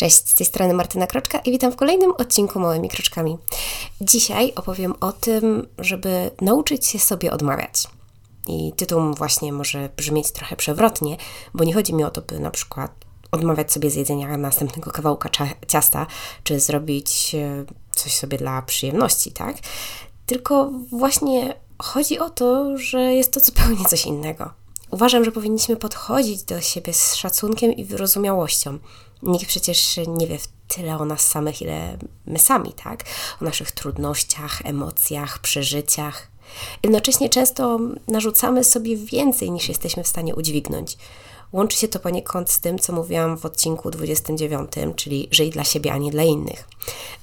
Cześć, z tej strony Martyna Kroczka i witam w kolejnym odcinku Małymi Kroczkami. Dzisiaj opowiem o tym, żeby nauczyć się sobie odmawiać. I tytuł właśnie może brzmieć trochę przewrotnie, bo nie chodzi mi o to, by na przykład odmawiać sobie z jedzenia następnego kawałka ciasta, czy zrobić e, coś sobie dla przyjemności, tak? Tylko właśnie chodzi o to, że jest to zupełnie coś innego. Uważam, że powinniśmy podchodzić do siebie z szacunkiem i wyrozumiałością. Nikt przecież nie wie tyle o nas samych, ile my sami, tak? O naszych trudnościach, emocjach, przeżyciach. Jednocześnie często narzucamy sobie więcej niż jesteśmy w stanie udźwignąć. Łączy się to poniekąd z tym, co mówiłam w odcinku 29, czyli żyj dla siebie, a nie dla innych.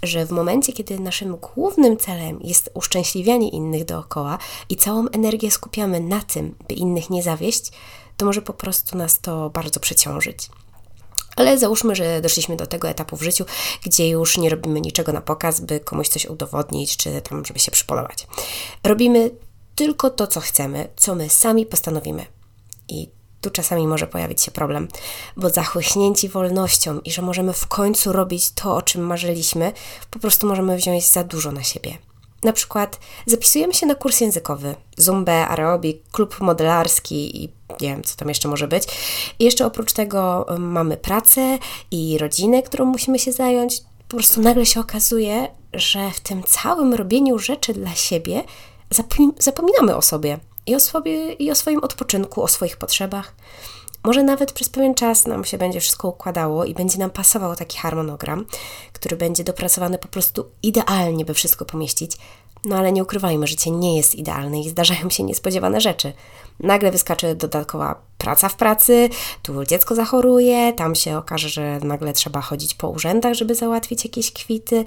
Że w momencie, kiedy naszym głównym celem jest uszczęśliwianie innych dookoła i całą energię skupiamy na tym, by innych nie zawieść, to może po prostu nas to bardzo przeciążyć. Ale załóżmy, że doszliśmy do tego etapu w życiu, gdzie już nie robimy niczego na pokaz, by komuś coś udowodnić, czy tam, żeby się przypodobać. Robimy tylko to, co chcemy, co my sami postanowimy. I tu czasami może pojawić się problem, bo zachłyśnięci wolnością i że możemy w końcu robić to, o czym marzyliśmy, po prostu możemy wziąć za dużo na siebie. Na przykład zapisujemy się na kurs językowy, zumbę, aerobik, klub modelarski i nie wiem, co tam jeszcze może być. I jeszcze oprócz tego mamy pracę i rodzinę, którą musimy się zająć. Po prostu nagle się okazuje, że w tym całym robieniu rzeczy dla siebie zapominamy o sobie i o, sobie, i o swoim odpoczynku, o swoich potrzebach. Może nawet przez pewien czas nam się będzie wszystko układało i będzie nam pasował taki harmonogram, który będzie dopracowany po prostu idealnie, by wszystko pomieścić. No ale nie ukrywajmy, życie nie jest idealne i zdarzają się niespodziewane rzeczy. Nagle wyskacze dodatkowa praca w pracy, tu dziecko zachoruje, tam się okaże, że nagle trzeba chodzić po urzędach, żeby załatwić jakieś kwity,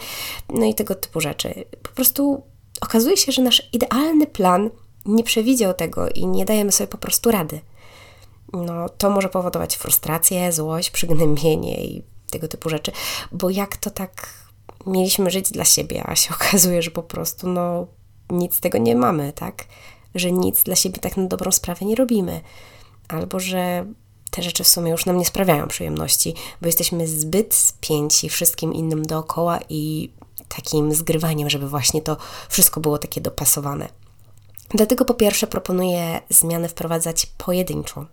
no i tego typu rzeczy. Po prostu okazuje się, że nasz idealny plan nie przewidział tego i nie dajemy sobie po prostu rady. No, to może powodować frustrację, złość, przygnębienie i tego typu rzeczy, bo jak to tak mieliśmy żyć dla siebie, a się okazuje, że po prostu no nic z tego nie mamy, tak? Że nic dla siebie tak na dobrą sprawę nie robimy. Albo że te rzeczy w sumie już nam nie sprawiają przyjemności, bo jesteśmy zbyt spięci wszystkim innym dookoła i takim zgrywaniem, żeby właśnie to wszystko było takie dopasowane. Dlatego po pierwsze proponuję zmiany wprowadzać pojedynczo.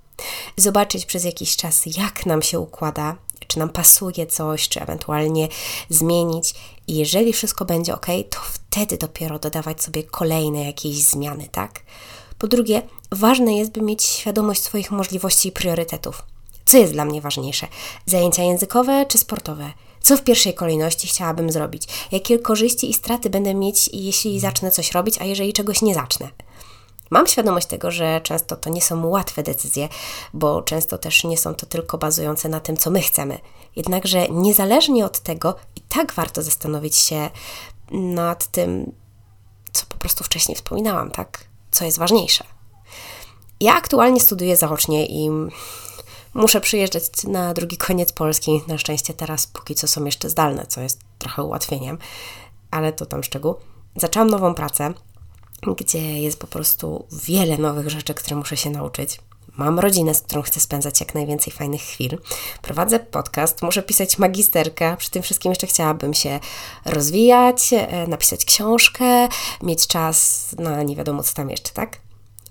Zobaczyć przez jakiś czas, jak nam się układa, czy nam pasuje coś, czy ewentualnie zmienić. I jeżeli wszystko będzie ok, to wtedy dopiero dodawać sobie kolejne jakieś zmiany, tak? Po drugie, ważne jest, by mieć świadomość swoich możliwości i priorytetów. Co jest dla mnie ważniejsze? Zajęcia językowe czy sportowe? Co w pierwszej kolejności chciałabym zrobić? Jakie korzyści i straty będę mieć, jeśli zacznę coś robić, a jeżeli czegoś nie zacznę? Mam świadomość tego, że często to nie są łatwe decyzje, bo często też nie są to tylko bazujące na tym, co my chcemy. Jednakże niezależnie od tego, i tak warto zastanowić się nad tym, co po prostu wcześniej wspominałam, tak? Co jest ważniejsze. Ja aktualnie studiuję zaocznie i muszę przyjeżdżać na drugi koniec Polski. Na szczęście teraz póki co są jeszcze zdalne, co jest trochę ułatwieniem, ale to tam szczegół. Zaczęłam nową pracę gdzie jest po prostu wiele nowych rzeczy, które muszę się nauczyć. Mam rodzinę, z którą chcę spędzać jak najwięcej fajnych chwil. Prowadzę podcast, muszę pisać magisterkę. Przy tym wszystkim jeszcze chciałabym się rozwijać, e, napisać książkę, mieć czas na nie wiadomo co tam jeszcze, tak?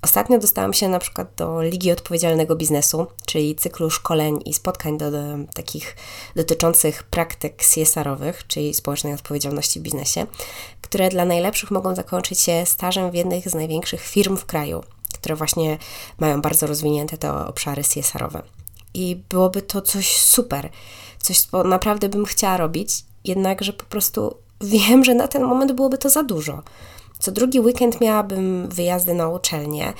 Ostatnio dostałam się na przykład do Ligi Odpowiedzialnego Biznesu, czyli cyklu szkoleń i spotkań do, do takich dotyczących praktyk CSR-owych, czyli społecznej odpowiedzialności w biznesie, które dla najlepszych mogą zakończyć się stażem w jednych z największych firm w kraju, które właśnie mają bardzo rozwinięte te obszary CSR-owe. I byłoby to coś super, coś, co naprawdę bym chciała robić, jednakże po prostu wiem, że na ten moment byłoby to za dużo. Co drugi weekend miałabym wyjazdy na uczelnię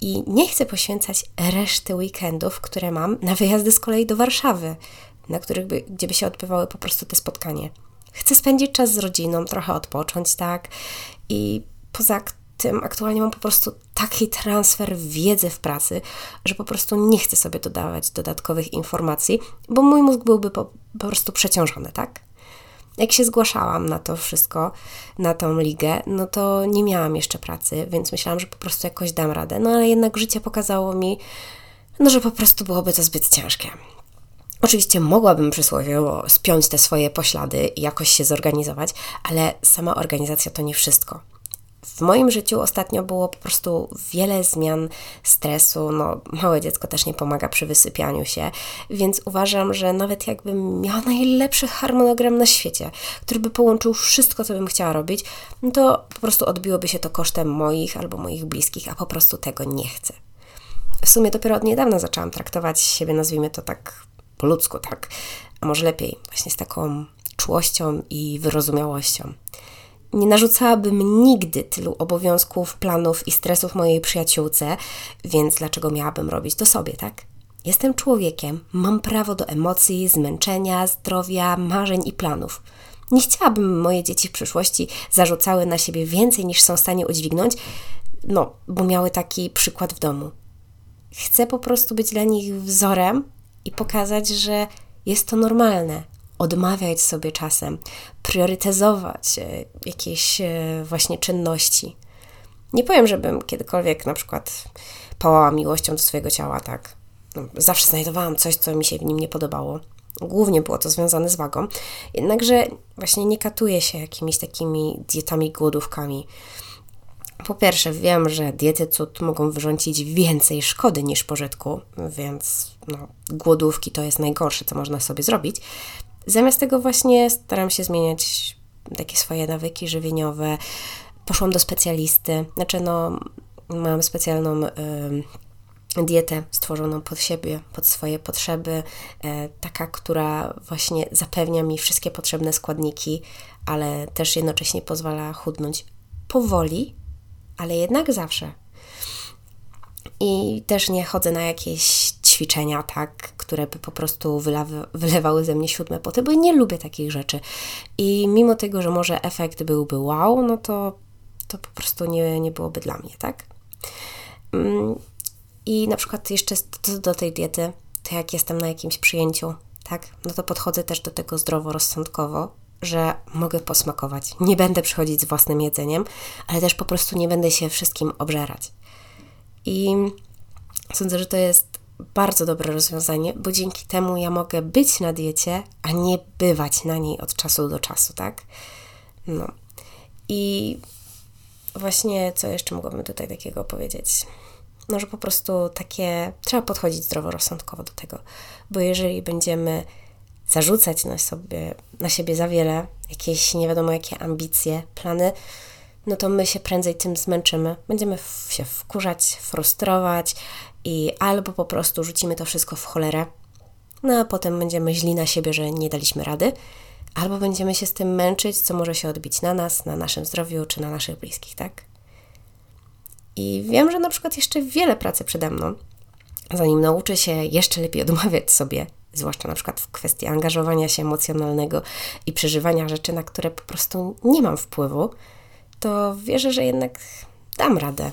i nie chcę poświęcać reszty weekendów, które mam, na wyjazdy z kolei do Warszawy, na których by, gdzie by się odbywały po prostu te spotkania. Chcę spędzić czas z rodziną, trochę odpocząć, tak? I poza tym aktualnie mam po prostu taki transfer wiedzy w pracy, że po prostu nie chcę sobie dodawać dodatkowych informacji, bo mój mózg byłby po, po prostu przeciążony, tak? Jak się zgłaszałam na to wszystko, na tą ligę, no to nie miałam jeszcze pracy, więc myślałam, że po prostu jakoś dam radę. No ale jednak życie pokazało mi, no że po prostu byłoby to zbyt ciężkie. Oczywiście mogłabym przysłowiowo spiąć te swoje poślady i jakoś się zorganizować, ale sama organizacja to nie wszystko. W moim życiu ostatnio było po prostu wiele zmian stresu. No, małe dziecko też nie pomaga przy wysypianiu się, więc uważam, że nawet jakbym miała najlepszy harmonogram na świecie, który by połączył wszystko, co bym chciała robić, no to po prostu odbiłoby się to kosztem moich albo moich bliskich, a po prostu tego nie chcę. W sumie dopiero od niedawna zaczęłam traktować siebie, nazwijmy to tak po ludzku, tak, a może lepiej, właśnie z taką czułością i wyrozumiałością. Nie narzucałabym nigdy tylu obowiązków, planów i stresów mojej przyjaciółce, więc dlaczego miałabym robić to sobie, tak? Jestem człowiekiem, mam prawo do emocji, zmęczenia, zdrowia, marzeń i planów. Nie chciałabym moje dzieci w przyszłości zarzucały na siebie więcej niż są w stanie udźwignąć, no, bo miały taki przykład w domu. Chcę po prostu być dla nich wzorem i pokazać, że jest to normalne. Odmawiać sobie czasem, priorytetyzować e, jakieś e, właśnie czynności. Nie powiem, żebym kiedykolwiek na przykład pałała miłością do swojego ciała, tak. No, zawsze znajdowałam coś, co mi się w nim nie podobało. Głównie było to związane z wagą. Jednakże właśnie nie katuję się jakimiś takimi dietami, głodówkami. Po pierwsze, wiem, że diety cud mogą wyrządzić więcej szkody niż pożytku, więc no, głodówki to jest najgorsze, co można sobie zrobić. Zamiast tego właśnie staram się zmieniać takie swoje nawyki żywieniowe. Poszłam do specjalisty, znaczy no, mam specjalną y, dietę stworzoną pod siebie, pod swoje potrzeby, y, taka, która właśnie zapewnia mi wszystkie potrzebne składniki, ale też jednocześnie pozwala chudnąć powoli, ale jednak zawsze. I też nie chodzę na jakieś ćwiczenia, tak, które by po prostu wylewy, wylewały ze mnie siódme poty, bo nie lubię takich rzeczy. I mimo tego, że może efekt byłby wow, no to, to po prostu nie, nie byłoby dla mnie, tak? Mm, I na przykład jeszcze do tej diety, to jak jestem na jakimś przyjęciu, tak, no to podchodzę też do tego zdroworozsądkowo, że mogę posmakować. Nie będę przychodzić z własnym jedzeniem, ale też po prostu nie będę się wszystkim obżerać. I sądzę, że to jest bardzo dobre rozwiązanie, bo dzięki temu ja mogę być na diecie, a nie bywać na niej od czasu do czasu, tak? No. I właśnie co jeszcze mogłabym tutaj takiego powiedzieć? No, że po prostu takie trzeba podchodzić zdroworozsądkowo do tego, bo jeżeli będziemy zarzucać na, sobie, na siebie za wiele, jakieś nie wiadomo jakie ambicje, plany, no to my się prędzej tym zmęczymy. Będziemy się wkurzać, frustrować i albo po prostu rzucimy to wszystko w cholerę, no a potem będziemy źli na siebie, że nie daliśmy rady, albo będziemy się z tym męczyć, co może się odbić na nas, na naszym zdrowiu czy na naszych bliskich, tak? I wiem, że na przykład jeszcze wiele pracy przede mną, zanim nauczę się jeszcze lepiej odmawiać sobie zwłaszcza na przykład w kwestii angażowania się emocjonalnego i przeżywania rzeczy, na które po prostu nie mam wpływu, to wierzę, że jednak dam radę.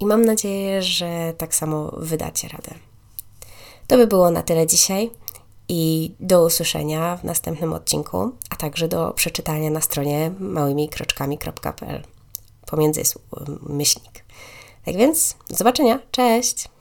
I mam nadzieję, że tak samo wydacie radę. To by było na tyle dzisiaj i do usłyszenia w następnym odcinku, a także do przeczytania na stronie małymikroczkami.pl pomiędzy myślnik. Tak więc, do zobaczenia. Cześć!